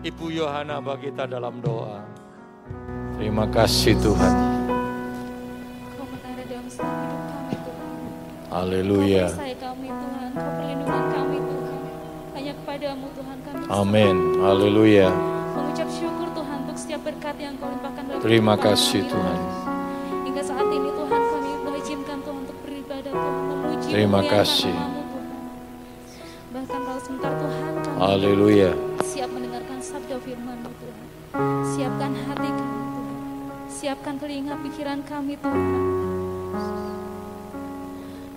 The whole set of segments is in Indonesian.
Ibu Yohana bagi kita dalam doa. Terima kasih Tuhan. Kau menara dalam setiap hidup kami Tuhan. Haleluya. Kau perisai kami Tuhan, Kau perlindungan kami Tuhan. Hanya kepadamu Tuhan kami Amin. Haleluya. mengucap syukur Tuhan untuk setiap berkat yang Kau limpahkan dalam Terima kasih, kami, Tuhan. Hingga saat ini Tuhan kami mengizinkan Tuhan untuk beribadah Tuhan, memuji Terima kasih. namamu Tuhan. Bahkan kalau sebentar Tuhan kami Haleluya. Siapkan hati kami Tuhan. Siapkan telinga pikiran kami Tuhan.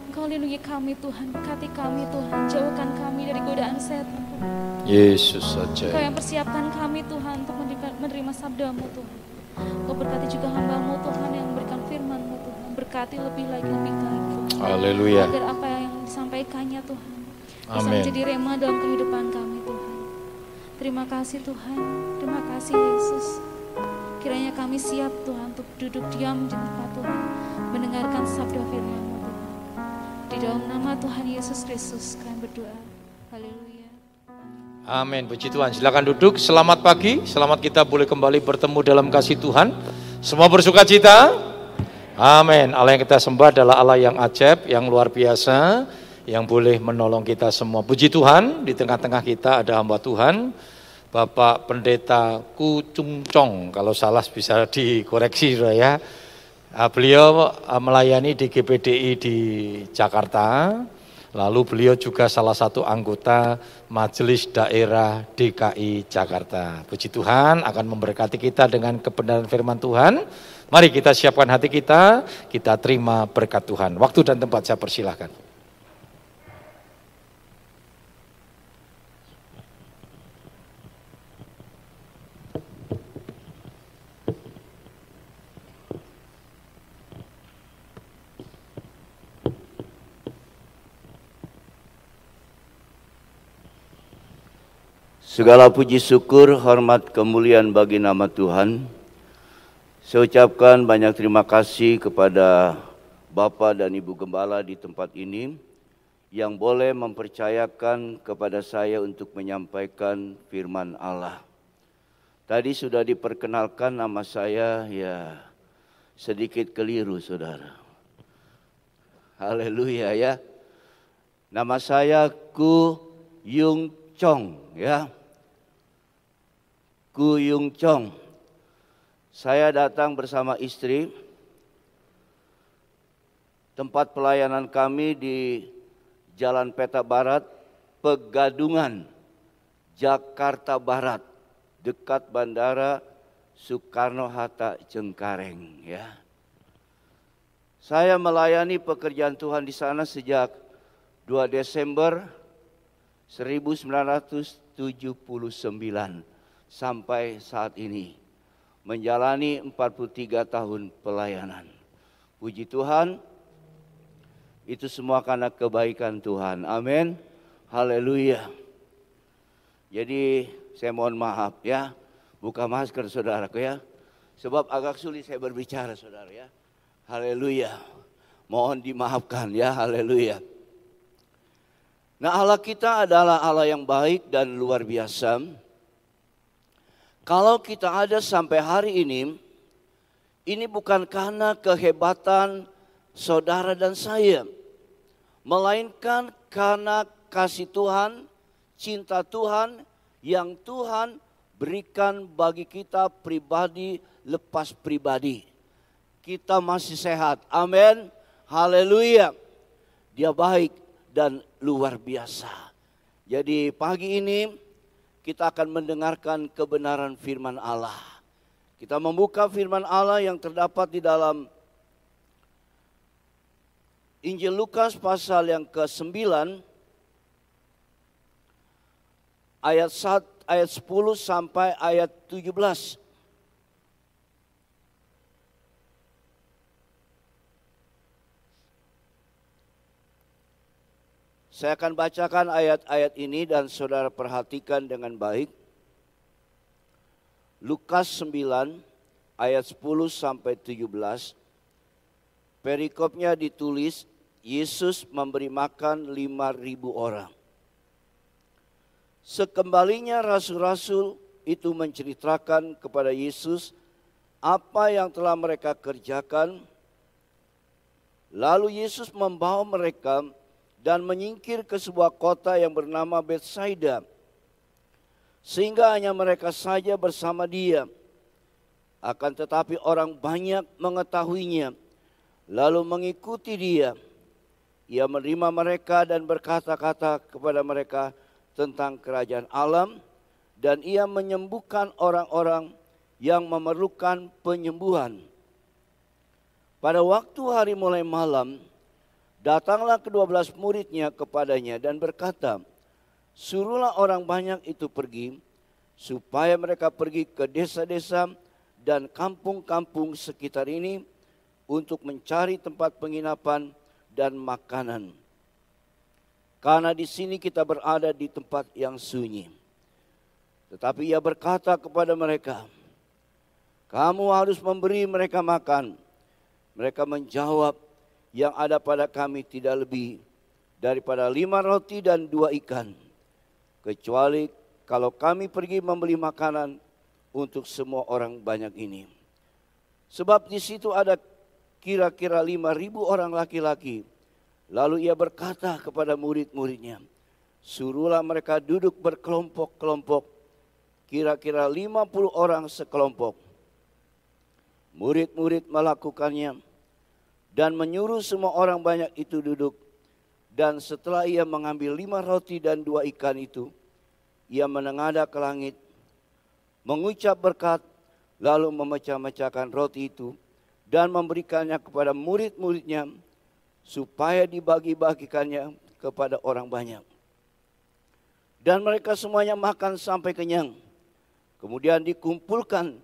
Engkau lindungi kami Tuhan, berkati kami Tuhan, jauhkan kami dari godaan setan. Yesus Engkau saja. yang persiapkan kami Tuhan untuk menerima, sabdamu Tuhan. Engkau berkati juga hambamu Tuhan yang memberikan firmanmu Tuhan. Berkati lebih lagi, lebih lagi. Haleluya. Agar apa yang disampaikannya Tuhan bisa menjadi rema dalam kehidupan kami. Terima kasih Tuhan, terima kasih Yesus. Kiranya kami siap Tuhan untuk duduk diam di tempat Tuhan, mendengarkan sabda firman-Mu Tuhan. Di dalam nama Tuhan Yesus Kristus kami berdoa. Haleluya. Amin. Puji Tuhan. Silakan duduk. Selamat pagi. Selamat kita boleh kembali bertemu dalam kasih Tuhan. Semua bersuka cita. Amin. Allah yang kita sembah adalah Allah yang ajaib, yang luar biasa, yang boleh menolong kita semua. Puji Tuhan, di tengah-tengah kita ada hamba Tuhan, Bapak Pendeta Kucung Cong. Kalau salah bisa dikoreksi ya. Ah, Beliau ah, melayani di GPDI di Jakarta. Lalu beliau juga salah satu anggota Majelis Daerah DKI Jakarta. Puji Tuhan akan memberkati kita dengan kebenaran firman Tuhan. Mari kita siapkan hati kita, kita terima berkat Tuhan. Waktu dan tempat saya persilahkan. Segala puji syukur, hormat, kemuliaan bagi nama Tuhan. Saya ucapkan banyak terima kasih kepada Bapak dan Ibu Gembala di tempat ini yang boleh mempercayakan kepada saya untuk menyampaikan firman Allah. Tadi sudah diperkenalkan nama saya, ya sedikit keliru saudara. Haleluya ya. Nama saya Ku Yung Chong ya. Ku Yung Chong. Saya datang bersama istri. Tempat pelayanan kami di Jalan Peta Barat, Pegadungan, Jakarta Barat, dekat Bandara Soekarno-Hatta Cengkareng ya. Saya melayani pekerjaan Tuhan di sana sejak 2 Desember 1979 sampai saat ini menjalani 43 tahun pelayanan. Puji Tuhan, itu semua karena kebaikan Tuhan. Amin. Haleluya. Jadi saya mohon maaf ya, buka masker saudaraku ya. Sebab agak sulit saya berbicara saudara ya. Haleluya. Mohon dimaafkan ya, haleluya. Nah Allah kita adalah Allah yang baik dan luar biasa. Kalau kita ada sampai hari ini, ini bukan karena kehebatan saudara dan saya. Melainkan karena kasih Tuhan, cinta Tuhan yang Tuhan berikan bagi kita pribadi lepas pribadi. Kita masih sehat. Amin. Haleluya. Dia baik dan luar biasa. Jadi pagi ini kita akan mendengarkan kebenaran firman Allah. Kita membuka firman Allah yang terdapat di dalam Injil Lukas pasal yang ke-9 ayat 1 ayat 10 sampai ayat 17. Saya akan bacakan ayat-ayat ini dan saudara perhatikan dengan baik. Lukas 9 ayat 10 sampai 17. Perikopnya ditulis Yesus memberi makan 5000 orang. Sekembalinya rasul-rasul itu menceritakan kepada Yesus apa yang telah mereka kerjakan. Lalu Yesus membawa mereka dan menyingkir ke sebuah kota yang bernama Bethsaida. Sehingga hanya mereka saja bersama dia. Akan tetapi orang banyak mengetahuinya lalu mengikuti dia. Ia menerima mereka dan berkata-kata kepada mereka tentang kerajaan alam dan ia menyembuhkan orang-orang yang memerlukan penyembuhan. Pada waktu hari mulai malam, datanglah kedua belas muridnya kepadanya dan berkata, Suruhlah orang banyak itu pergi, supaya mereka pergi ke desa-desa dan kampung-kampung sekitar ini untuk mencari tempat penginapan dan makanan. Karena di sini kita berada di tempat yang sunyi. Tetapi ia berkata kepada mereka, "Kamu harus memberi mereka makan." Mereka menjawab, "Yang ada pada kami tidak lebih daripada lima roti dan dua ikan, kecuali kalau kami pergi membeli makanan untuk semua orang banyak ini." Sebab di situ ada kira-kira lima ribu orang laki-laki. Lalu ia berkata kepada murid-muridnya, suruhlah mereka duduk berkelompok-kelompok, kira-kira lima puluh orang sekelompok. Murid-murid melakukannya dan menyuruh semua orang banyak itu duduk. Dan setelah ia mengambil lima roti dan dua ikan itu, ia menengadah ke langit, mengucap berkat, lalu memecah-mecahkan roti itu dan memberikannya kepada murid-muridnya supaya dibagi-bagikannya kepada orang banyak. Dan mereka semuanya makan sampai kenyang. Kemudian dikumpulkan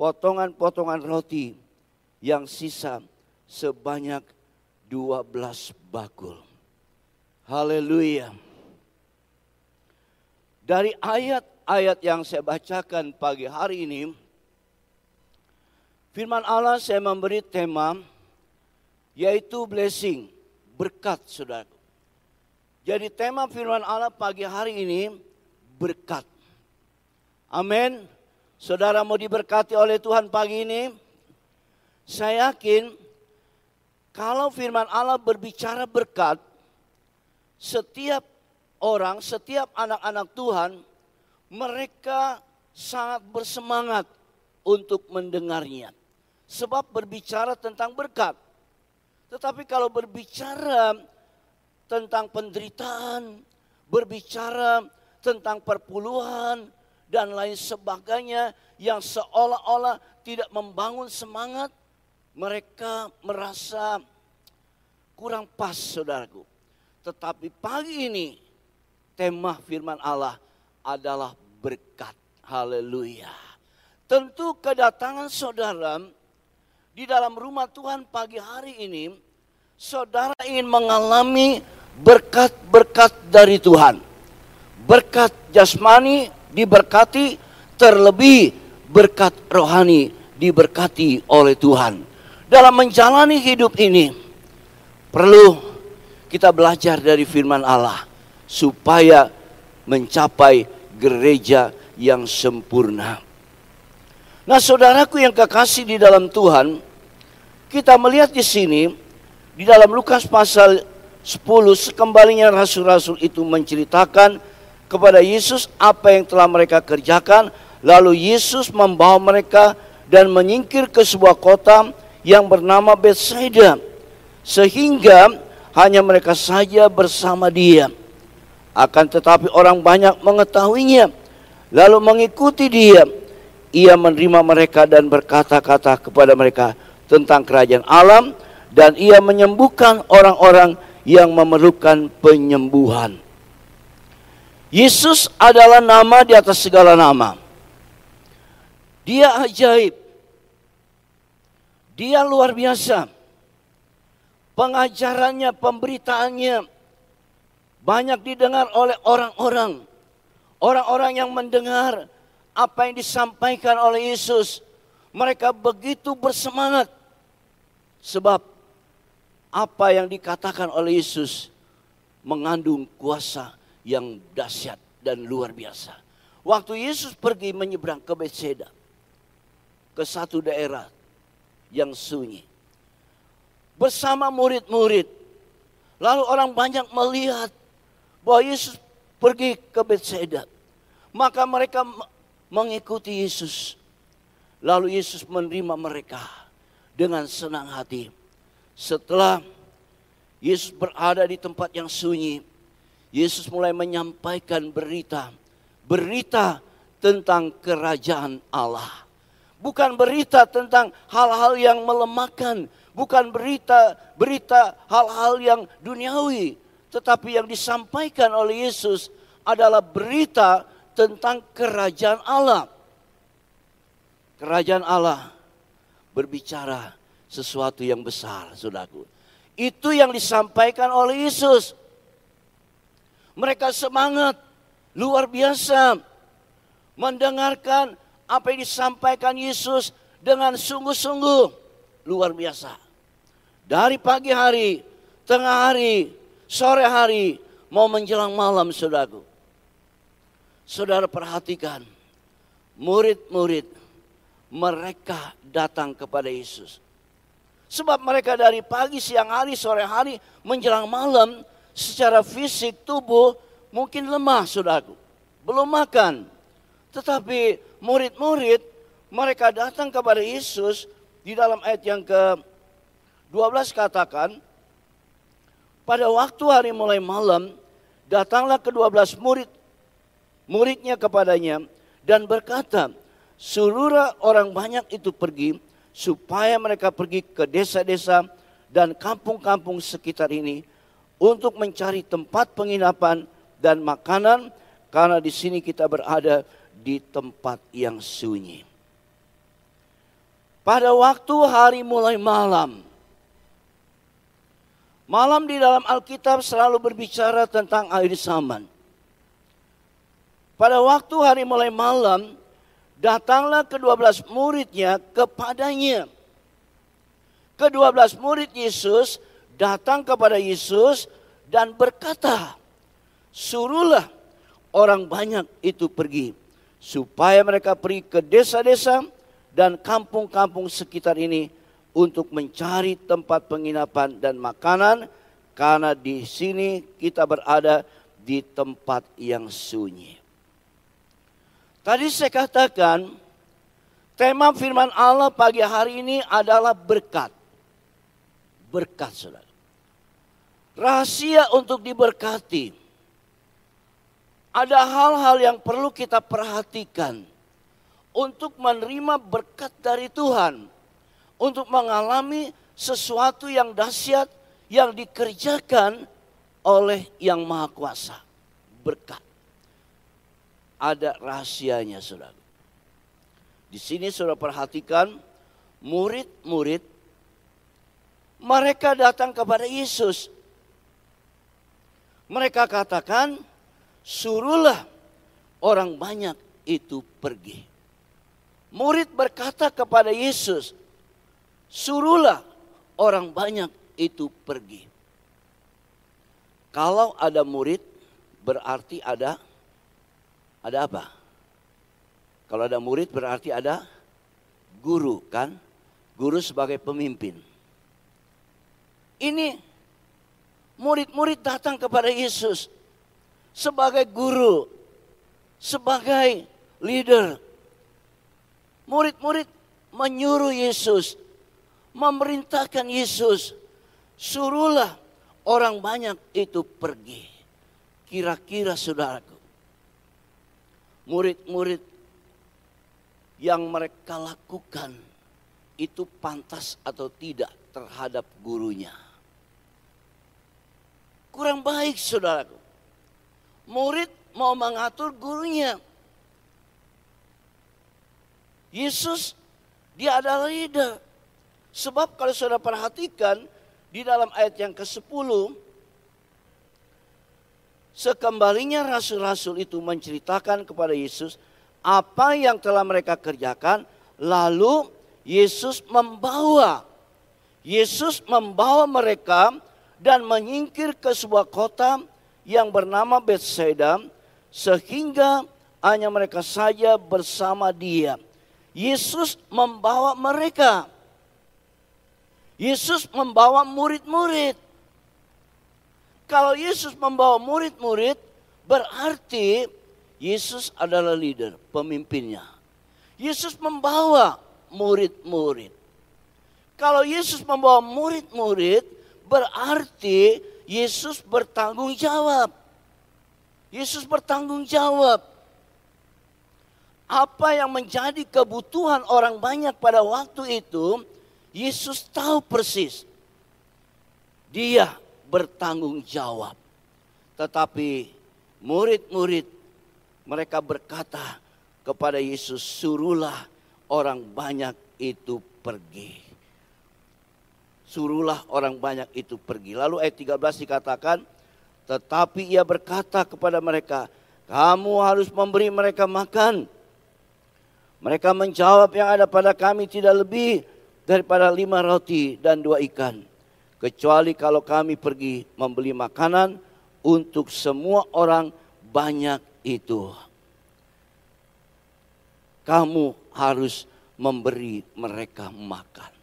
potongan-potongan roti yang sisa sebanyak 12 bakul. Haleluya. Dari ayat-ayat yang saya bacakan pagi hari ini, Firman Allah saya memberi tema yaitu blessing, berkat saudara. Jadi tema firman Allah pagi hari ini berkat. Amin. Saudara mau diberkati oleh Tuhan pagi ini? Saya yakin kalau firman Allah berbicara berkat, setiap orang, setiap anak-anak Tuhan, mereka sangat bersemangat untuk mendengarnya. Sebab berbicara tentang berkat. Tetapi kalau berbicara tentang penderitaan, berbicara tentang perpuluhan dan lain sebagainya yang seolah-olah tidak membangun semangat, mereka merasa kurang pas saudaraku. Tetapi pagi ini tema firman Allah adalah berkat. Haleluya. Tentu kedatangan saudara di dalam rumah Tuhan pagi hari ini, saudara ingin mengalami berkat-berkat dari Tuhan. Berkat jasmani diberkati, terlebih berkat rohani diberkati oleh Tuhan. Dalam menjalani hidup ini, perlu kita belajar dari firman Allah supaya mencapai gereja yang sempurna. Nah, saudaraku yang kekasih di dalam Tuhan, kita melihat di sini di dalam Lukas pasal 10 sekembalinya rasul-rasul itu menceritakan kepada Yesus apa yang telah mereka kerjakan lalu Yesus membawa mereka dan menyingkir ke sebuah kota yang bernama Bethsaida sehingga hanya mereka saja bersama dia akan tetapi orang banyak mengetahuinya lalu mengikuti dia ia menerima mereka dan berkata-kata kepada mereka tentang kerajaan alam dan ia menyembuhkan orang-orang yang memerlukan penyembuhan. Yesus adalah nama di atas segala nama. Dia ajaib. Dia luar biasa. Pengajarannya, pemberitaannya banyak didengar oleh orang-orang. Orang-orang yang mendengar apa yang disampaikan oleh Yesus. Mereka begitu bersemangat Sebab apa yang dikatakan oleh Yesus mengandung kuasa yang dahsyat dan luar biasa. waktu Yesus pergi menyeberang ke Bethsaida, ke satu daerah yang sunyi. Bersama murid-murid. Lalu orang banyak melihat bahwa Yesus pergi ke Bethsaida. Maka mereka mengikuti Yesus. Lalu Yesus menerima mereka dengan senang hati. Setelah Yesus berada di tempat yang sunyi, Yesus mulai menyampaikan berita, berita tentang kerajaan Allah. Bukan berita tentang hal-hal yang melemahkan, bukan berita berita hal-hal yang duniawi, tetapi yang disampaikan oleh Yesus adalah berita tentang kerajaan Allah. Kerajaan Allah berbicara sesuatu yang besar, saudaraku. Itu yang disampaikan oleh Yesus. Mereka semangat, luar biasa. Mendengarkan apa yang disampaikan Yesus dengan sungguh-sungguh. Luar biasa. Dari pagi hari, tengah hari, sore hari, mau menjelang malam saudaraku. Saudara perhatikan, murid-murid mereka datang kepada Yesus. Sebab mereka dari pagi, siang hari, sore hari, menjelang malam, secara fisik tubuh mungkin lemah, saudaraku. Belum makan. Tetapi murid-murid, mereka datang kepada Yesus di dalam ayat yang ke-12 katakan, pada waktu hari mulai malam, datanglah kedua belas murid muridnya kepadanya dan berkata, suruhlah orang banyak itu pergi supaya mereka pergi ke desa-desa dan kampung-kampung sekitar ini untuk mencari tempat penginapan dan makanan karena di sini kita berada di tempat yang sunyi. Pada waktu hari mulai malam, malam di dalam Alkitab selalu berbicara tentang air zaman. Pada waktu hari mulai malam, datanglah kedua belas muridnya kepadanya. Kedua belas murid Yesus datang kepada Yesus dan berkata, suruhlah orang banyak itu pergi. Supaya mereka pergi ke desa-desa dan kampung-kampung sekitar ini untuk mencari tempat penginapan dan makanan karena di sini kita berada di tempat yang sunyi. Tadi saya katakan, tema firman Allah pagi hari ini adalah berkat. Berkat, saudara. Rahasia untuk diberkati. Ada hal-hal yang perlu kita perhatikan untuk menerima berkat dari Tuhan. Untuk mengalami sesuatu yang dahsyat yang dikerjakan oleh yang maha kuasa. Berkat ada rahasianya saudara. Di sini saudara perhatikan murid-murid mereka datang kepada Yesus. Mereka katakan, suruhlah orang banyak itu pergi. Murid berkata kepada Yesus, suruhlah orang banyak itu pergi. Kalau ada murid, berarti ada ada apa? Kalau ada murid berarti ada guru kan? Guru sebagai pemimpin. Ini murid-murid datang kepada Yesus sebagai guru, sebagai leader. Murid-murid menyuruh Yesus, memerintahkan Yesus, suruhlah orang banyak itu pergi. Kira-kira saudaraku, murid-murid yang mereka lakukan itu pantas atau tidak terhadap gurunya. Kurang baik saudaraku. Murid mau mengatur gurunya. Yesus dia adalah leader. Sebab kalau saudara perhatikan di dalam ayat yang ke-10 Sekembalinya rasul-rasul itu menceritakan kepada Yesus apa yang telah mereka kerjakan, lalu Yesus membawa Yesus membawa mereka dan menyingkir ke sebuah kota yang bernama Bethsaida sehingga hanya mereka saja bersama dia. Yesus membawa mereka. Yesus membawa murid-murid. Kalau Yesus membawa murid-murid, berarti Yesus adalah leader, pemimpinnya. Yesus membawa murid-murid. Kalau Yesus membawa murid-murid, berarti Yesus bertanggung jawab. Yesus bertanggung jawab apa yang menjadi kebutuhan orang banyak pada waktu itu, Yesus tahu persis. Dia bertanggung jawab. Tetapi murid-murid mereka berkata kepada Yesus, suruhlah orang banyak itu pergi. Suruhlah orang banyak itu pergi. Lalu ayat 13 dikatakan, tetapi ia berkata kepada mereka, kamu harus memberi mereka makan. Mereka menjawab yang ada pada kami tidak lebih daripada lima roti dan dua ikan. Kecuali kalau kami pergi membeli makanan untuk semua orang banyak itu. Kamu harus memberi mereka makan.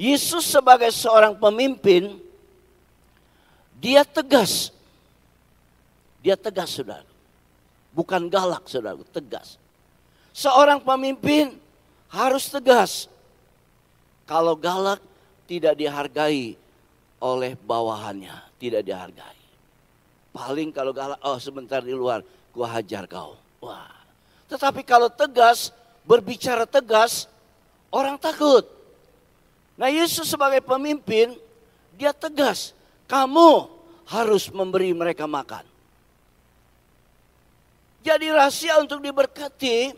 Yesus sebagai seorang pemimpin, dia tegas. Dia tegas, saudara. Bukan galak, saudara, tegas. Seorang pemimpin harus tegas. Kalau galak tidak dihargai oleh bawahannya, tidak dihargai. Paling kalau galak, oh sebentar di luar, gua hajar kau. Wah. Tetapi kalau tegas, berbicara tegas, orang takut. Nah Yesus sebagai pemimpin, dia tegas. Kamu harus memberi mereka makan. Jadi rahasia untuk diberkati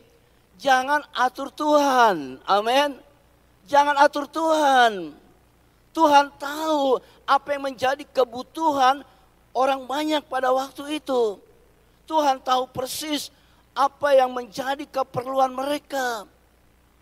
Jangan atur Tuhan. Amin. Jangan atur Tuhan. Tuhan tahu apa yang menjadi kebutuhan orang banyak pada waktu itu. Tuhan tahu persis apa yang menjadi keperluan mereka.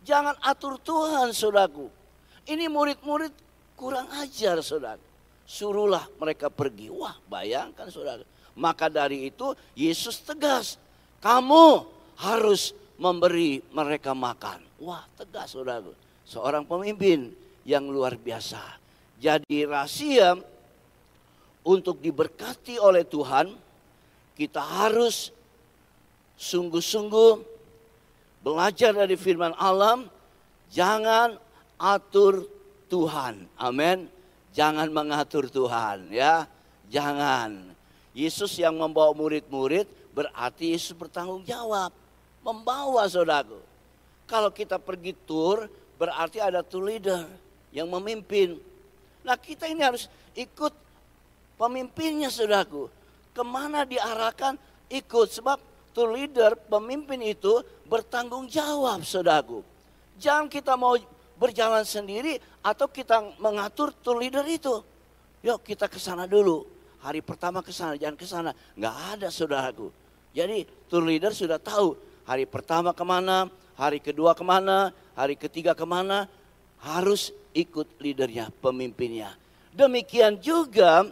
Jangan atur Tuhan, saudaraku. Ini murid-murid kurang ajar, saudara. Suruhlah mereka pergi. Wah, bayangkan, saudara. Maka dari itu, Yesus tegas. Kamu harus memberi mereka makan. Wah tegas saudara. Seorang pemimpin yang luar biasa. Jadi rahasia untuk diberkati oleh Tuhan, kita harus sungguh-sungguh belajar dari firman Allah, jangan atur Tuhan. Amin. Jangan mengatur Tuhan ya. Jangan. Yesus yang membawa murid-murid berarti Yesus bertanggung jawab membawa saudaraku. Kalau kita pergi tur berarti ada tour leader yang memimpin. Nah kita ini harus ikut pemimpinnya saudaraku. Ke mana diarahkan ikut sebab tour leader pemimpin itu bertanggung jawab saudaraku. Jangan kita mau berjalan sendiri atau kita mengatur tour leader itu. Yuk kita ke sana dulu. Hari pertama ke sana, jangan ke sana. Enggak ada saudaraku. Jadi tour leader sudah tahu Hari pertama ke mana, hari kedua ke mana, hari ketiga ke mana, harus ikut leadernya, pemimpinnya. Demikian juga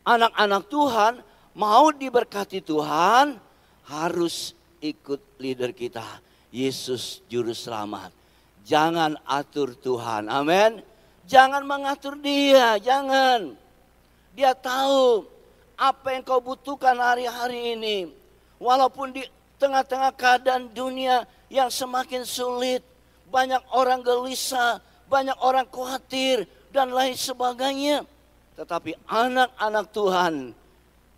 anak-anak Tuhan mau diberkati Tuhan harus ikut leader kita. Yesus Juru Selamat. Jangan atur Tuhan. Amin. Jangan mengatur dia. Jangan. Dia tahu apa yang kau butuhkan hari-hari ini. Walaupun di tengah-tengah keadaan dunia yang semakin sulit, banyak orang gelisah, banyak orang khawatir, dan lain sebagainya. Tetapi anak-anak Tuhan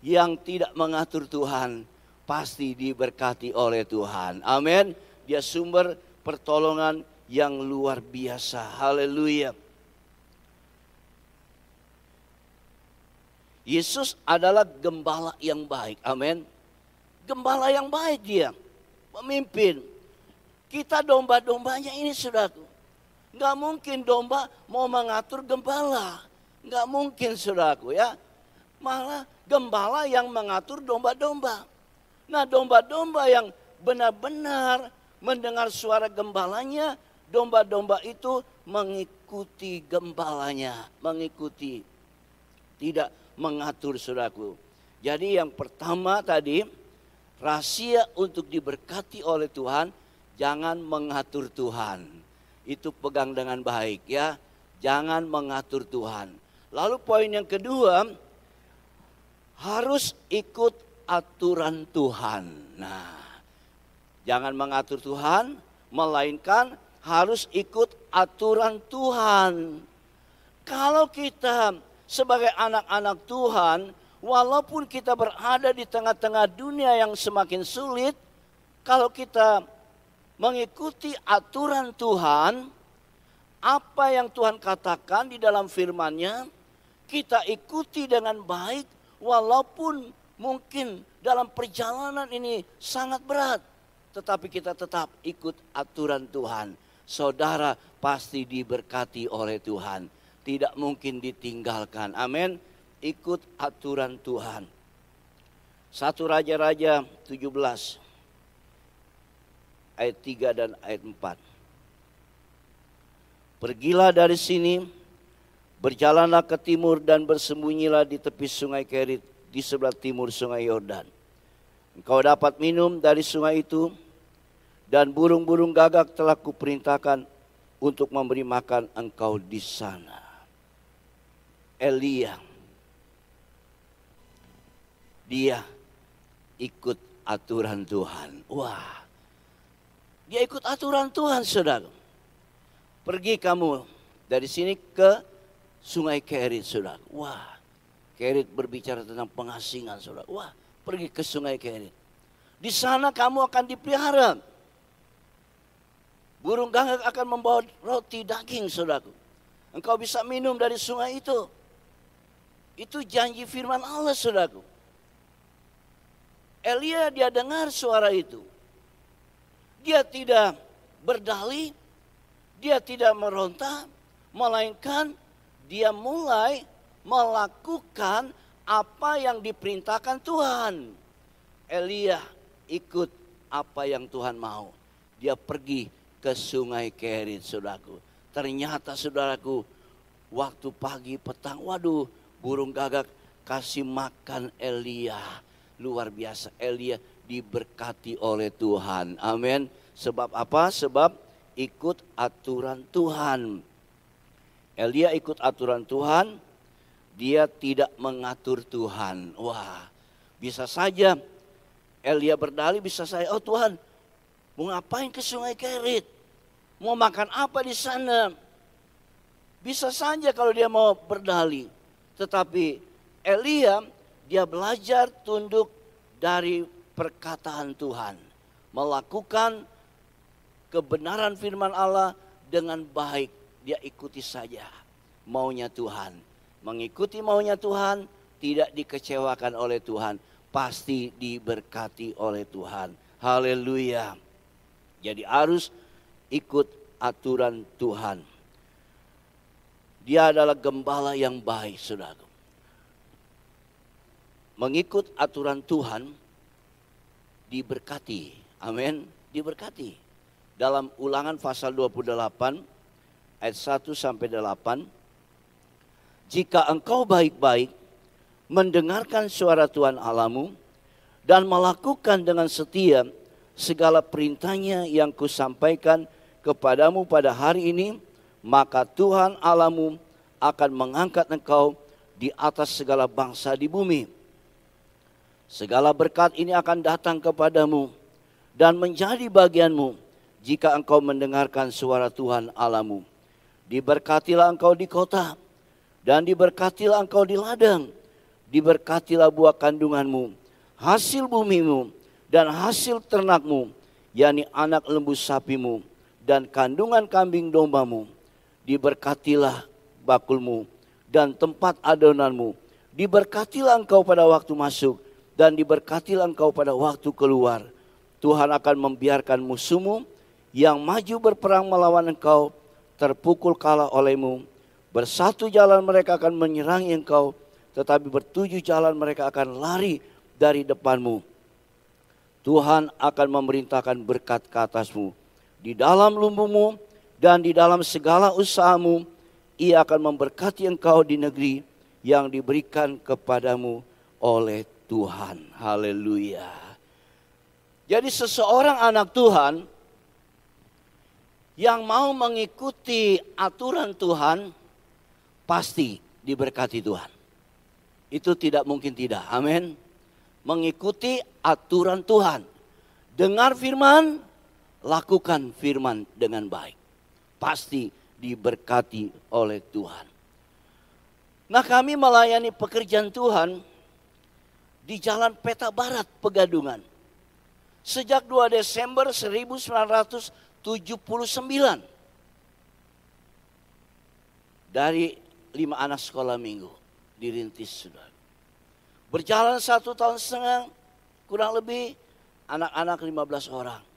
yang tidak mengatur Tuhan pasti diberkati oleh Tuhan. Amin. Dia sumber pertolongan yang luar biasa. Haleluya. Yesus adalah gembala yang baik. Amin gembala yang baik dia, pemimpin. Kita domba-dombanya ini saudaraku. Nggak mungkin domba mau mengatur gembala. Nggak mungkin saudaraku ya. Malah gembala yang mengatur domba-domba. Nah domba-domba yang benar-benar mendengar suara gembalanya, domba-domba itu mengikuti gembalanya, mengikuti. Tidak mengatur saudaraku. Jadi yang pertama tadi, rahasia untuk diberkati oleh Tuhan, jangan mengatur Tuhan. Itu pegang dengan baik ya. Jangan mengatur Tuhan. Lalu poin yang kedua, harus ikut aturan Tuhan. Nah, jangan mengatur Tuhan, melainkan harus ikut aturan Tuhan. Kalau kita sebagai anak-anak Tuhan, walaupun kita berada di tengah-tengah dunia yang semakin sulit, kalau kita mengikuti aturan Tuhan, apa yang Tuhan katakan di dalam firman-Nya, kita ikuti dengan baik walaupun mungkin dalam perjalanan ini sangat berat, tetapi kita tetap ikut aturan Tuhan. Saudara pasti diberkati oleh Tuhan, tidak mungkin ditinggalkan. Amin ikut aturan Tuhan. Satu Raja-Raja 17 ayat 3 dan ayat 4. Pergilah dari sini, berjalanlah ke timur dan bersembunyilah di tepi sungai Kerit di sebelah timur sungai Yordan. Engkau dapat minum dari sungai itu dan burung-burung gagak telah kuperintahkan untuk memberi makan engkau di sana. Elia dia ikut aturan Tuhan. Wah, dia ikut aturan Tuhan, saudara. Pergi kamu dari sini ke Sungai Kerit, saudara. Wah, Kerit berbicara tentang pengasingan, saudara. Wah, pergi ke Sungai Kerit. Di sana kamu akan dipelihara. Burung gagak akan membawa roti daging, saudara. Engkau bisa minum dari sungai itu. Itu janji firman Allah, saudara. Elia dia dengar suara itu. Dia tidak berdalih, dia tidak meronta, melainkan dia mulai melakukan apa yang diperintahkan Tuhan. Elia ikut apa yang Tuhan mau. Dia pergi ke sungai Kerit, saudaraku. Ternyata saudaraku, waktu pagi petang, waduh, burung gagak kasih makan Elia luar biasa. Elia diberkati oleh Tuhan. Amin. Sebab apa? Sebab ikut aturan Tuhan. Elia ikut aturan Tuhan, dia tidak mengatur Tuhan. Wah, bisa saja Elia berdalih, bisa saya, oh Tuhan, mau ngapain ke sungai Kerit? Mau makan apa di sana? Bisa saja kalau dia mau berdalih. Tetapi Elia dia belajar tunduk dari perkataan Tuhan, melakukan kebenaran firman Allah dengan baik. Dia ikuti saja maunya Tuhan. Mengikuti maunya Tuhan, tidak dikecewakan oleh Tuhan, pasti diberkati oleh Tuhan. Haleluya. Jadi harus ikut aturan Tuhan. Dia adalah gembala yang baik, saudara mengikut aturan Tuhan diberkati. Amin, diberkati. Dalam Ulangan pasal 28 ayat 1 sampai 8 Jika engkau baik-baik mendengarkan suara Tuhan Alamu dan melakukan dengan setia segala perintahnya yang kusampaikan kepadamu pada hari ini, maka Tuhan Alamu akan mengangkat engkau di atas segala bangsa di bumi Segala berkat ini akan datang kepadamu dan menjadi bagianmu jika engkau mendengarkan suara Tuhan Alamu. Diberkatilah engkau di kota dan diberkatilah engkau di ladang. Diberkatilah buah kandunganmu, hasil bumimu dan hasil ternakmu, yakni anak lembu sapimu dan kandungan kambing dombamu. Diberkatilah bakulmu dan tempat adonanmu. Diberkatilah engkau pada waktu masuk dan diberkatilah engkau pada waktu keluar. Tuhan akan membiarkan musuhmu yang maju berperang melawan engkau terpukul kalah olehmu. Bersatu jalan mereka akan menyerangi engkau, tetapi bertujuh jalan mereka akan lari dari depanmu. Tuhan akan memerintahkan berkat ke atasmu. Di dalam lumbungmu dan di dalam segala usahamu, ia akan memberkati engkau di negeri yang diberikan kepadamu oleh Tuhan. Haleluya. Jadi seseorang anak Tuhan yang mau mengikuti aturan Tuhan pasti diberkati Tuhan. Itu tidak mungkin tidak. Amin. Mengikuti aturan Tuhan. Dengar firman, lakukan firman dengan baik. Pasti diberkati oleh Tuhan. Nah kami melayani pekerjaan Tuhan di Jalan Peta Barat Pegadungan. Sejak 2 Desember 1979. Dari lima anak sekolah minggu dirintis sudah. Berjalan satu tahun setengah kurang lebih anak-anak 15 orang.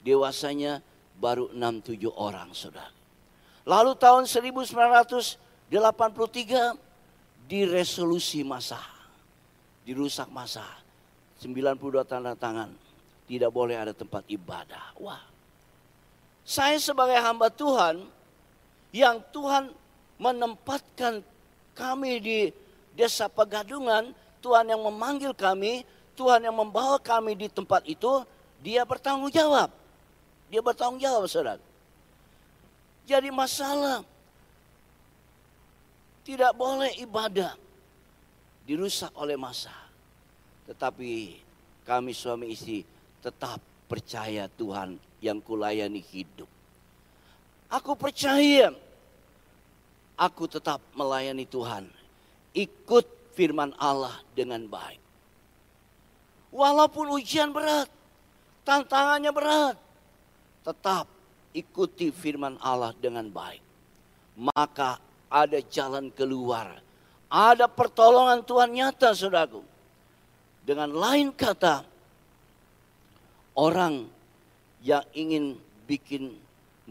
Dewasanya baru 6-7 orang sudah. Lalu tahun 1983 diresolusi masa. Dirusak masa. 92 tanda tangan. Tidak boleh ada tempat ibadah. Wah. Saya sebagai hamba Tuhan yang Tuhan menempatkan kami di desa Pegadungan, Tuhan yang memanggil kami, Tuhan yang membawa kami di tempat itu, dia bertanggung jawab. Dia bertanggung jawab, saudara. Jadi masalah tidak boleh ibadah dirusak oleh masa. Tetapi kami suami istri tetap percaya Tuhan yang kulayani hidup. Aku percaya aku tetap melayani Tuhan. Ikut firman Allah dengan baik. Walaupun ujian berat, tantangannya berat, tetap ikuti firman Allah dengan baik. Maka ada jalan keluar. Ada pertolongan Tuhan nyata saudaraku. Dengan lain kata, orang yang ingin bikin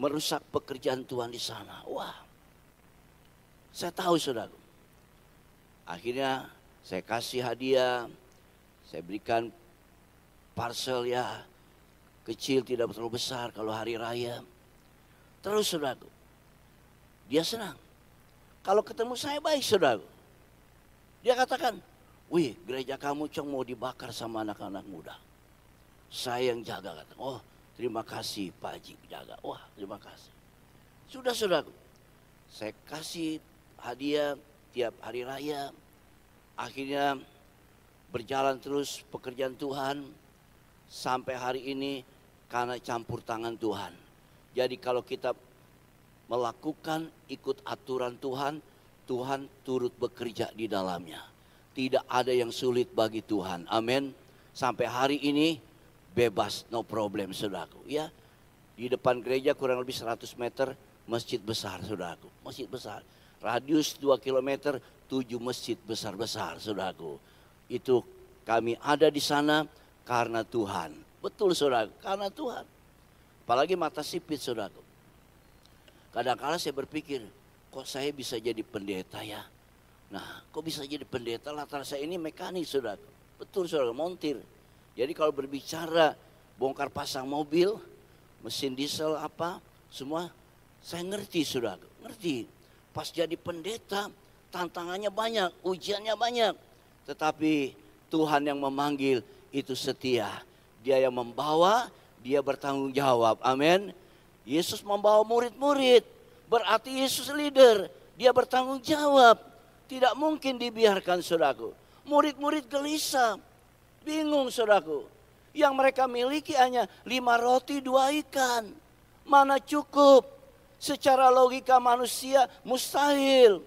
merusak pekerjaan Tuhan di sana. Wah, saya tahu saudara. Akhirnya saya kasih hadiah, saya berikan parcel ya kecil tidak terlalu besar kalau hari raya. Terus saudara, dia senang. Kalau ketemu saya baik saudara. Dia katakan, wih gereja kamu cong mau dibakar sama anak-anak muda. Saya yang jaga kata. Oh terima kasih Pak Haji jaga. Wah terima kasih. Sudah saudara. Saya kasih hadiah tiap hari raya. Akhirnya berjalan terus pekerjaan Tuhan sampai hari ini karena campur tangan Tuhan. Jadi kalau kita melakukan ikut aturan Tuhan, Tuhan turut bekerja di dalamnya. Tidak ada yang sulit bagi Tuhan. Amin. Sampai hari ini bebas, no problem saudaraku. Ya, di depan gereja kurang lebih 100 meter masjid besar saudaraku. Masjid besar radius 2 km, 7 masjid besar-besar, saudaraku. Itu kami ada di sana karena Tuhan. Betul saudara, karena Tuhan. Apalagi mata sipit saudaraku. Kadang-kadang saya berpikir, kok saya bisa jadi pendeta ya? Nah, kok bisa jadi pendeta latar saya ini mekanik saudara. Betul saudara, montir. Jadi kalau berbicara bongkar pasang mobil, mesin diesel apa, semua saya ngerti saudara, ngerti. Pas jadi pendeta, tantangannya banyak, ujiannya banyak. Tetapi Tuhan yang memanggil itu setia. Dia yang membawa, dia bertanggung jawab. Amin. Yesus membawa murid-murid. Berarti Yesus leader. Dia bertanggung jawab. Tidak mungkin dibiarkan saudaraku. Murid-murid gelisah. Bingung saudaraku. Yang mereka miliki hanya lima roti dua ikan. Mana cukup Secara logika manusia mustahil.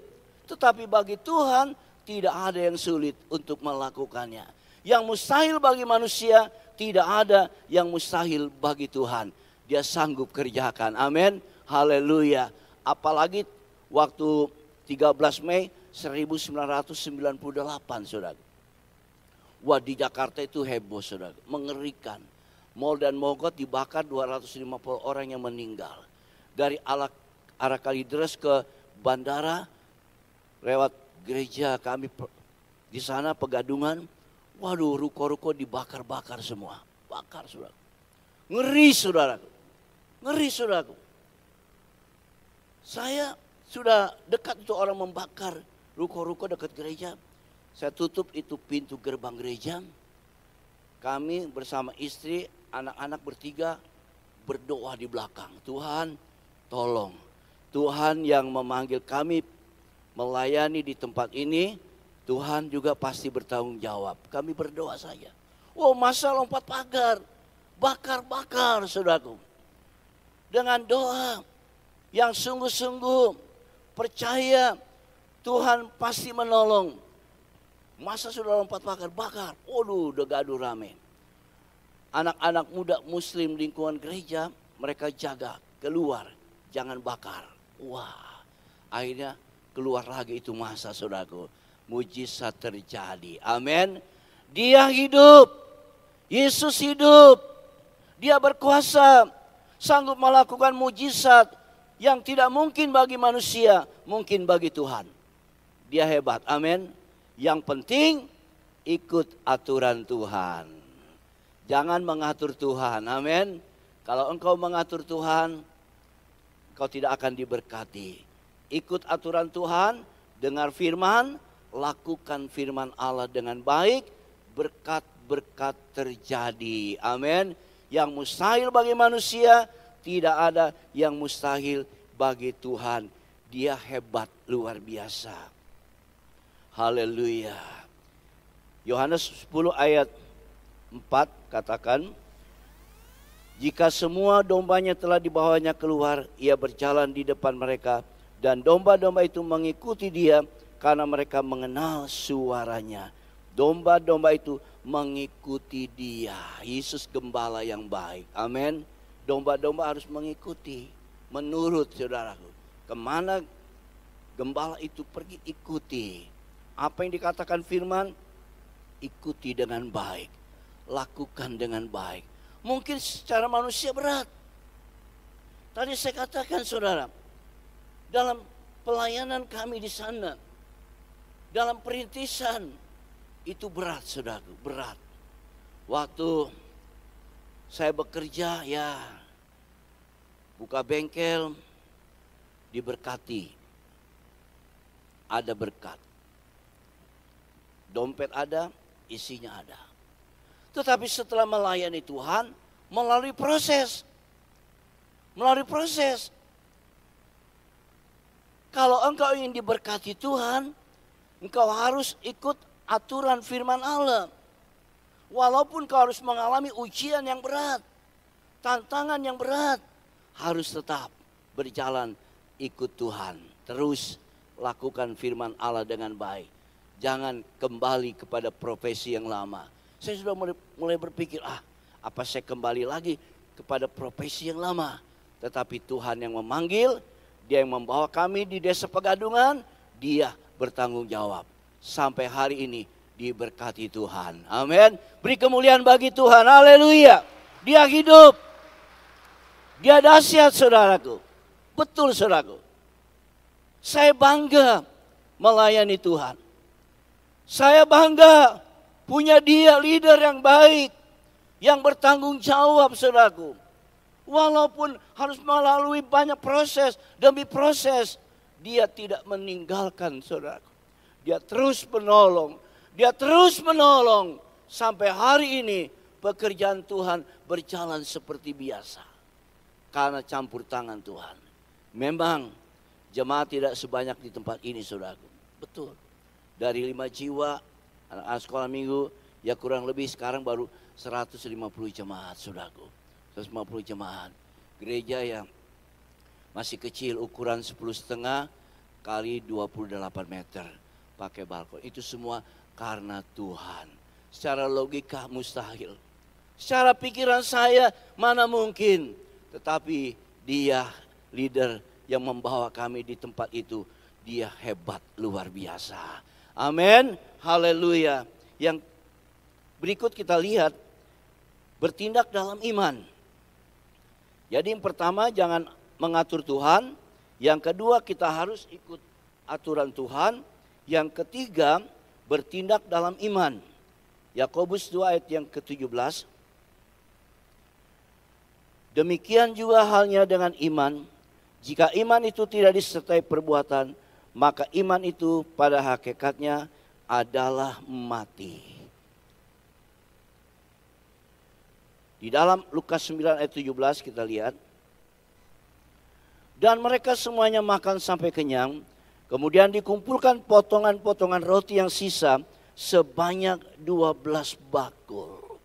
Tetapi bagi Tuhan tidak ada yang sulit untuk melakukannya. Yang mustahil bagi manusia tidak ada yang mustahil bagi Tuhan. Dia sanggup kerjakan. Amin. Haleluya. Apalagi waktu 13 Mei 1998 saudara. Wah di Jakarta itu heboh saudara. Mengerikan. Mall dan Mogot dibakar 250 orang yang meninggal dari arah, arah Kalideres ke bandara lewat gereja kami di sana pegadungan. Waduh, ruko-ruko dibakar-bakar semua. Bakar, saudara. Ngeri, saudara. Ngeri, saudara. Saya sudah dekat itu orang membakar ruko-ruko dekat gereja. Saya tutup itu pintu gerbang gereja. Kami bersama istri, anak-anak bertiga berdoa di belakang. Tuhan, tolong. Tuhan yang memanggil kami melayani di tempat ini, Tuhan juga pasti bertanggung jawab. Kami berdoa saja. Wow, masa lompat pagar, bakar-bakar, saudaraku. Dengan doa yang sungguh-sungguh percaya Tuhan pasti menolong. Masa sudah lompat pagar, bakar. Waduh, udah gaduh rame. Anak-anak muda muslim lingkungan gereja, mereka jaga keluar, jangan bakar. Wah, akhirnya keluar lagi itu masa saudaraku. Mujizat terjadi. Amin. Dia hidup. Yesus hidup. Dia berkuasa. Sanggup melakukan mujizat yang tidak mungkin bagi manusia, mungkin bagi Tuhan. Dia hebat. Amin. Yang penting ikut aturan Tuhan. Jangan mengatur Tuhan. Amin. Kalau engkau mengatur Tuhan, kau tidak akan diberkati. Ikut aturan Tuhan, dengar firman, lakukan firman Allah dengan baik, berkat-berkat terjadi. Amin. Yang mustahil bagi manusia, tidak ada yang mustahil bagi Tuhan. Dia hebat luar biasa. Haleluya. Yohanes 10 ayat 4 katakan, jika semua dombanya telah dibawanya keluar, ia berjalan di depan mereka dan domba-domba itu mengikuti dia karena mereka mengenal suaranya. Domba-domba itu mengikuti dia. Yesus gembala yang baik. Amin. Domba-domba harus mengikuti. Menurut saudaraku. Ke mana gembala itu pergi ikuti. Apa yang dikatakan firman? Ikuti dengan baik. Lakukan dengan baik mungkin secara manusia berat. Tadi saya katakan saudara, dalam pelayanan kami di sana, dalam perintisan, itu berat saudara, berat. Waktu saya bekerja ya buka bengkel diberkati. Ada berkat. Dompet ada, isinya ada. Tetapi setelah melayani Tuhan, melalui proses. Melalui proses. Kalau engkau ingin diberkati Tuhan, engkau harus ikut aturan firman Allah. Walaupun kau harus mengalami ujian yang berat, tantangan yang berat, harus tetap berjalan ikut Tuhan. Terus lakukan firman Allah dengan baik. Jangan kembali kepada profesi yang lama saya sudah mulai, berpikir, ah apa saya kembali lagi kepada profesi yang lama. Tetapi Tuhan yang memanggil, dia yang membawa kami di desa pegadungan, dia bertanggung jawab. Sampai hari ini diberkati Tuhan. Amin. Beri kemuliaan bagi Tuhan. Haleluya. Dia hidup. Dia dahsyat saudaraku. Betul saudaraku. Saya bangga melayani Tuhan. Saya bangga punya dia leader yang baik, yang bertanggung jawab saudaraku. Walaupun harus melalui banyak proses demi proses, dia tidak meninggalkan saudaraku. Dia terus menolong, dia terus menolong sampai hari ini pekerjaan Tuhan berjalan seperti biasa. Karena campur tangan Tuhan. Memang jemaat tidak sebanyak di tempat ini saudaraku. Betul. Dari lima jiwa anak-anak sekolah minggu ya kurang lebih sekarang baru 150 jemaat saudaraku 150 jemaat gereja yang masih kecil ukuran 10 setengah kali 28 meter. Pakai balkon. Itu semua karena Tuhan. Secara logika mustahil. Secara pikiran saya mana mungkin? Tetapi dia leader yang membawa kami di tempat itu. Dia hebat luar biasa. Amin. Haleluya. Yang berikut kita lihat bertindak dalam iman. Jadi yang pertama jangan mengatur Tuhan, yang kedua kita harus ikut aturan Tuhan, yang ketiga bertindak dalam iman. Yakobus 2 ayat yang ke-17. Demikian juga halnya dengan iman. Jika iman itu tidak disertai perbuatan, maka iman itu pada hakikatnya adalah mati. Di dalam Lukas 9 ayat 17 kita lihat. Dan mereka semuanya makan sampai kenyang. Kemudian dikumpulkan potongan-potongan roti yang sisa sebanyak 12 bakul.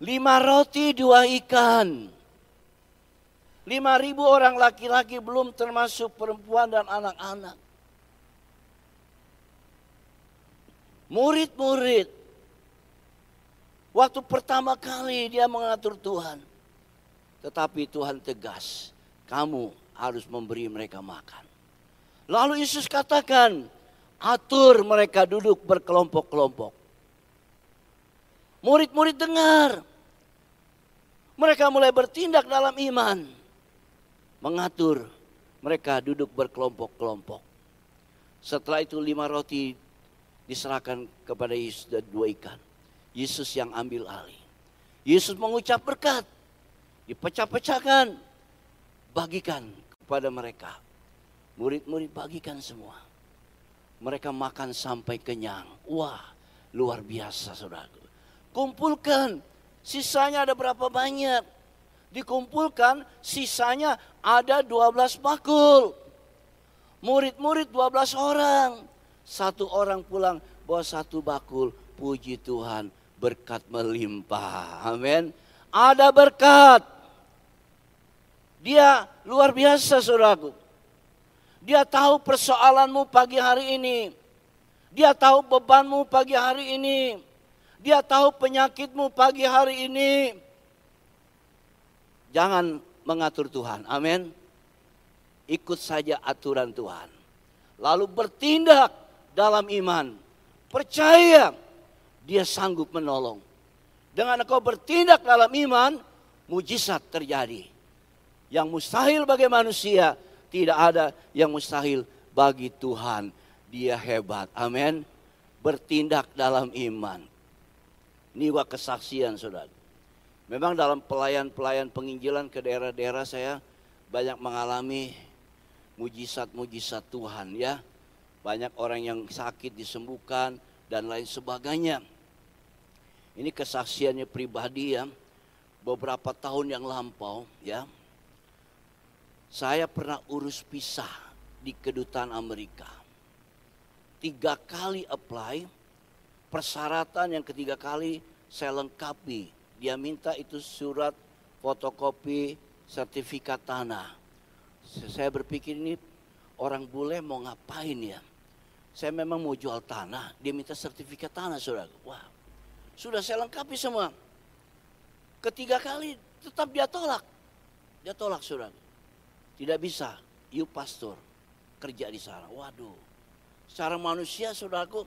Lima roti, dua ikan. Lima ribu orang laki-laki belum termasuk perempuan dan anak-anak. Murid-murid. Waktu pertama kali dia mengatur Tuhan. Tetapi Tuhan tegas. Kamu harus memberi mereka makan. Lalu Yesus katakan, atur mereka duduk berkelompok-kelompok. Murid-murid dengar. Mereka mulai bertindak dalam iman. Mengatur mereka duduk berkelompok-kelompok. Setelah itu lima roti diserahkan kepada Yesus dan dua ikan. Yesus yang ambil alih. Yesus mengucap berkat. Dipecah-pecahkan. Bagikan kepada mereka. Murid-murid bagikan semua. Mereka makan sampai kenyang. Wah, luar biasa saudara. Kumpulkan Sisanya ada berapa banyak? Dikumpulkan sisanya ada 12 bakul. Murid-murid 12 orang. Satu orang pulang bawa satu bakul. Puji Tuhan berkat melimpah. Amin. Ada berkat. Dia luar biasa saudaraku. Dia tahu persoalanmu pagi hari ini. Dia tahu bebanmu pagi hari ini. Dia tahu penyakitmu pagi hari ini. Jangan mengatur Tuhan. Amin. Ikut saja aturan Tuhan. Lalu bertindak dalam iman. Percaya dia sanggup menolong. Dengan engkau bertindak dalam iman, mujizat terjadi. Yang mustahil bagi manusia, tidak ada yang mustahil bagi Tuhan. Dia hebat. Amin. Bertindak dalam iman. Ini juga kesaksian saudara. Memang dalam pelayan-pelayan penginjilan ke daerah-daerah saya banyak mengalami mujizat-mujizat Tuhan ya. Banyak orang yang sakit disembuhkan dan lain sebagainya. Ini kesaksiannya pribadi ya. Beberapa tahun yang lampau ya. Saya pernah urus pisah di kedutaan Amerika. Tiga kali apply, persyaratan yang ketiga kali saya lengkapi. Dia minta itu surat fotokopi sertifikat tanah. Saya berpikir ini orang bule mau ngapain ya? Saya memang mau jual tanah, dia minta sertifikat tanah saudara. Wah, sudah saya lengkapi semua. Ketiga kali tetap dia tolak. Dia tolak saudara. Tidak bisa, you pastor kerja di sana. Waduh, secara manusia saudaraku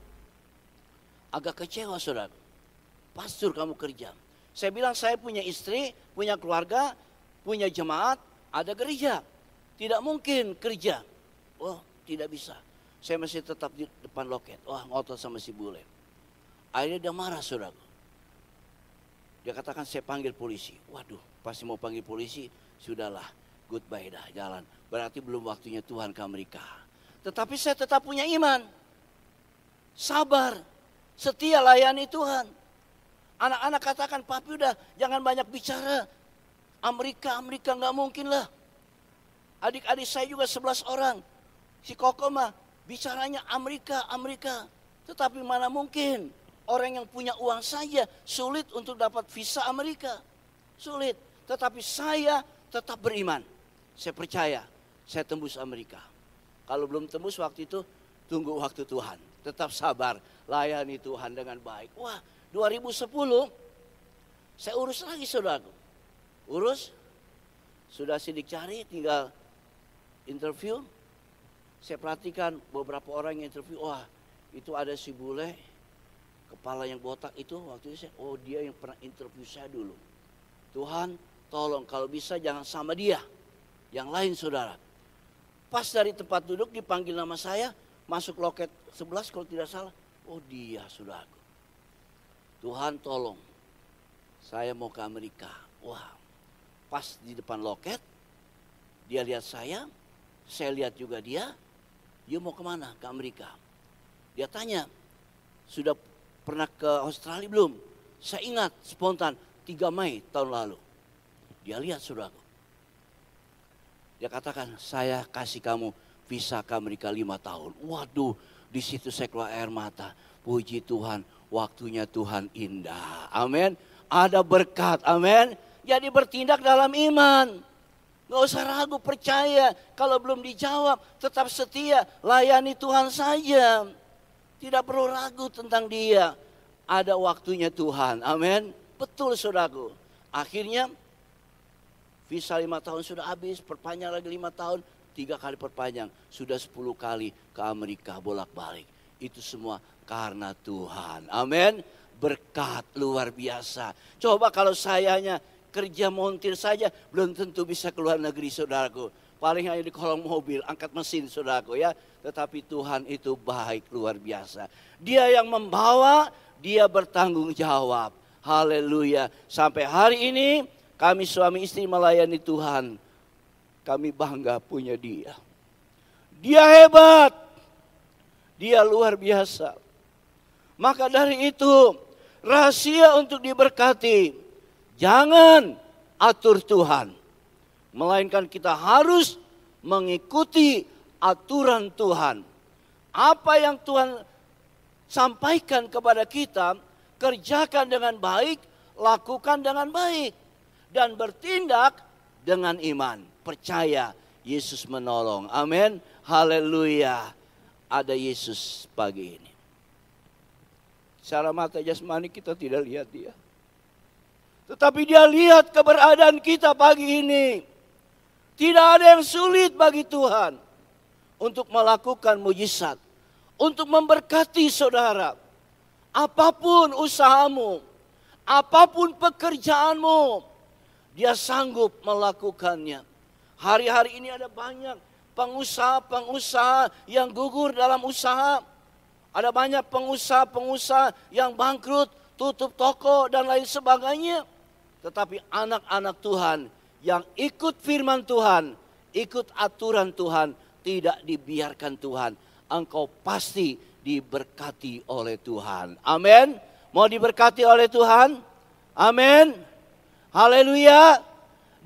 agak kecewa saudara. Pastor kamu kerja. Saya bilang saya punya istri, punya keluarga, punya jemaat, ada gereja. Tidak mungkin kerja. Oh tidak bisa. Saya masih tetap di depan loket. Wah ngotot sama si bule. Akhirnya dia marah saudara. Dia katakan saya panggil polisi. Waduh pasti mau panggil polisi. Sudahlah goodbye dah jalan. Berarti belum waktunya Tuhan ke Amerika. Tetapi saya tetap punya iman. Sabar Setia layani Tuhan. Anak-anak katakan, papi udah jangan banyak bicara. Amerika, Amerika nggak mungkin lah. Adik-adik saya juga 11 orang. Si Koko mah bicaranya Amerika, Amerika. Tetapi mana mungkin orang yang punya uang saja sulit untuk dapat visa Amerika. Sulit. Tetapi saya tetap beriman. Saya percaya saya tembus Amerika. Kalau belum tembus waktu itu tunggu waktu Tuhan. Tetap sabar layani Tuhan dengan baik. Wah, 2010 saya urus lagi saudaraku. Urus, sudah sidik cari, tinggal interview. Saya perhatikan beberapa orang yang interview, wah itu ada si bule, kepala yang botak itu waktu itu saya, oh dia yang pernah interview saya dulu. Tuhan tolong kalau bisa jangan sama dia, yang lain saudara. Pas dari tempat duduk dipanggil nama saya, masuk loket 11 kalau tidak salah. Oh dia sudah aku. Tuhan tolong. Saya mau ke Amerika. Wah, pas di depan loket, dia lihat saya, saya lihat juga dia. Dia mau ke mana? Ke Amerika. Dia tanya, sudah pernah ke Australia belum? Saya ingat spontan, 3 Mei tahun lalu. Dia lihat saudaraku. Dia katakan, saya kasih kamu visa ke Amerika lima tahun. Waduh, di situ saya keluar air mata. Puji Tuhan, waktunya Tuhan indah. Amin. Ada berkat, amin. Jadi bertindak dalam iman. Gak usah ragu, percaya. Kalau belum dijawab, tetap setia. Layani Tuhan saja. Tidak perlu ragu tentang dia. Ada waktunya Tuhan. Amin. Betul saudaraku. Akhirnya visa lima tahun sudah habis. Perpanjang lagi lima tahun. Tiga kali perpanjang. Sudah sepuluh kali ke Amerika bolak-balik. Itu semua karena Tuhan. Amin. Berkat luar biasa. Coba kalau sayanya kerja montir saja belum tentu bisa keluar negeri saudaraku. Paling hanya di kolong mobil, angkat mesin saudaraku ya. Tetapi Tuhan itu baik luar biasa. Dia yang membawa, dia bertanggung jawab. Haleluya. Sampai hari ini kami suami istri melayani Tuhan. Kami bangga punya dia. Dia hebat. Dia luar biasa. Maka dari itu rahasia untuk diberkati Jangan atur Tuhan. Melainkan kita harus mengikuti aturan Tuhan. Apa yang Tuhan sampaikan kepada kita, kerjakan dengan baik, lakukan dengan baik. Dan bertindak dengan iman. Percaya Yesus menolong. Amin. Haleluya. Ada Yesus pagi ini. Secara mata jasmani kita tidak lihat dia. Tetapi dia lihat keberadaan kita pagi ini. Tidak ada yang sulit bagi Tuhan untuk melakukan mujizat, untuk memberkati saudara. Apa pun usahamu, apa pun pekerjaanmu, dia sanggup melakukannya. Hari-hari ini ada banyak pengusaha-pengusaha yang gugur dalam usaha. Ada banyak pengusaha-pengusaha yang bangkrut, tutup toko dan lain sebagainya. Tetapi anak-anak Tuhan yang ikut firman Tuhan, ikut aturan Tuhan, tidak dibiarkan Tuhan. Engkau pasti diberkati oleh Tuhan. Amin. Mau diberkati oleh Tuhan? Amin. Haleluya.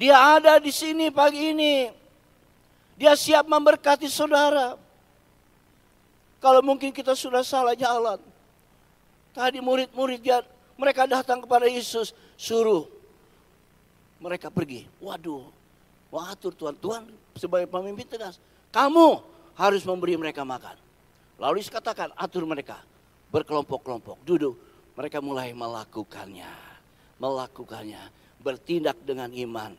Dia ada di sini pagi ini. Dia siap memberkati saudara. Kalau mungkin kita sudah salah jalan. Tadi murid-murid mereka datang kepada Yesus, suruh mereka pergi. Waduh, wah atur Tuhan. Tuhan sebagai pemimpin tegas. Kamu harus memberi mereka makan. Lalu dikatakan atur mereka. Berkelompok-kelompok. Duduk. Mereka mulai melakukannya. Melakukannya. Bertindak dengan iman.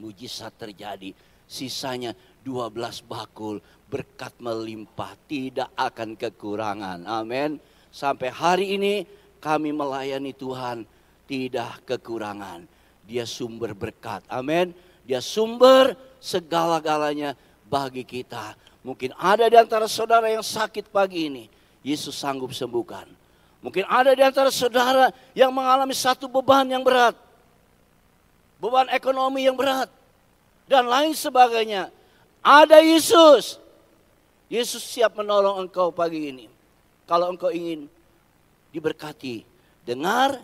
Mujizat terjadi. Sisanya 12 bakul. Berkat melimpah. Tidak akan kekurangan. Amin. Sampai hari ini kami melayani Tuhan. Tidak kekurangan dia sumber berkat. Amin. Dia sumber segala-galanya bagi kita. Mungkin ada di antara saudara yang sakit pagi ini. Yesus sanggup sembuhkan. Mungkin ada di antara saudara yang mengalami satu beban yang berat. Beban ekonomi yang berat. Dan lain sebagainya. Ada Yesus. Yesus siap menolong engkau pagi ini. Kalau engkau ingin diberkati, dengar,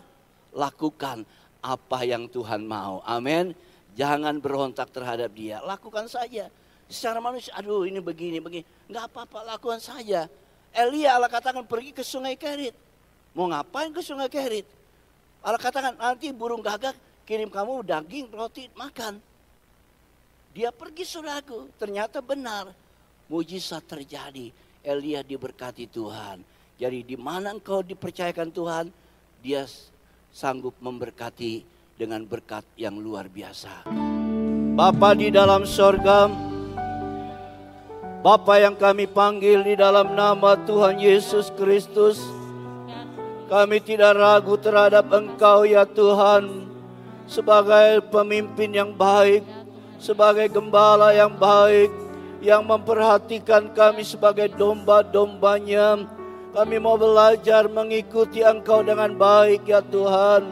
lakukan apa yang Tuhan mau. Amin. Jangan berontak terhadap dia. Lakukan saja. Secara manusia, aduh ini begini, begini. Enggak apa-apa, lakukan saja. Elia Allah katakan pergi ke sungai Kerit. Mau ngapain ke sungai Kerit? Allah katakan nanti burung gagak kirim kamu daging, roti, makan. Dia pergi saudaraku, ternyata benar. Mujizat terjadi. Elia diberkati Tuhan. Jadi di mana engkau dipercayakan Tuhan, dia sanggup memberkati dengan berkat yang luar biasa. Bapa di dalam sorga, Bapa yang kami panggil di dalam nama Tuhan Yesus Kristus, kami tidak ragu terhadap Engkau ya Tuhan, sebagai pemimpin yang baik, sebagai gembala yang baik, yang memperhatikan kami sebagai domba-dombanya, kami mau belajar mengikuti Engkau dengan baik ya Tuhan.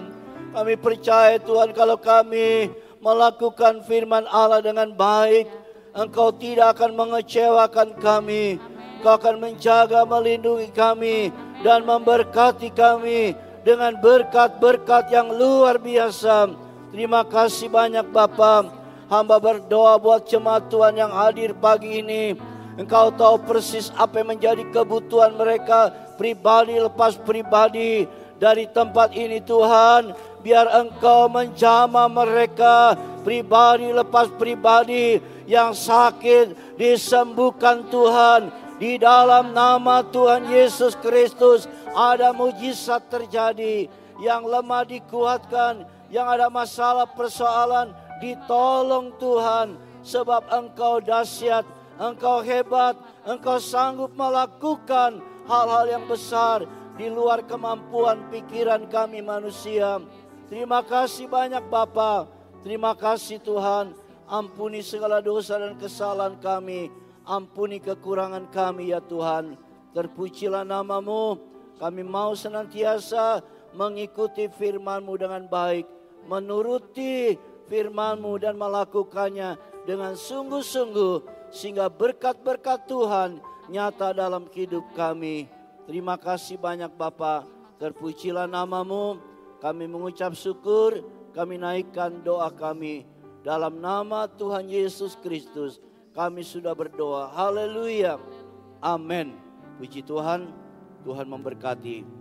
Kami percaya Tuhan kalau kami melakukan firman Allah dengan baik, Engkau tidak akan mengecewakan kami. Engkau akan menjaga, melindungi kami dan memberkati kami dengan berkat-berkat yang luar biasa. Terima kasih banyak Bapak. Hamba berdoa buat jemaat Tuhan yang hadir pagi ini. Engkau tahu persis apa yang menjadi kebutuhan mereka pribadi lepas pribadi dari tempat ini Tuhan. Biar engkau menjama mereka pribadi lepas pribadi yang sakit disembuhkan Tuhan. Di dalam nama Tuhan Yesus Kristus ada mujizat terjadi. Yang lemah dikuatkan, yang ada masalah persoalan ditolong Tuhan. Sebab engkau dahsyat, engkau hebat, engkau sanggup melakukan hal-hal yang besar di luar kemampuan pikiran kami manusia. Terima kasih banyak Bapak. Terima kasih Tuhan. Ampuni segala dosa dan kesalahan kami. Ampuni kekurangan kami ya Tuhan. Terpujilah namamu. Kami mau senantiasa mengikuti firman-Mu dengan baik. Menuruti firman-Mu dan melakukannya dengan sungguh-sungguh. Sehingga berkat-berkat Tuhan nyata dalam hidup kami. Terima kasih banyak Bapak. Terpujilah namamu. Kami mengucap syukur. Kami naikkan doa kami dalam nama Tuhan Yesus Kristus kami sudah berdoa. Haleluya. Amin. Puji Tuhan. Tuhan memberkati.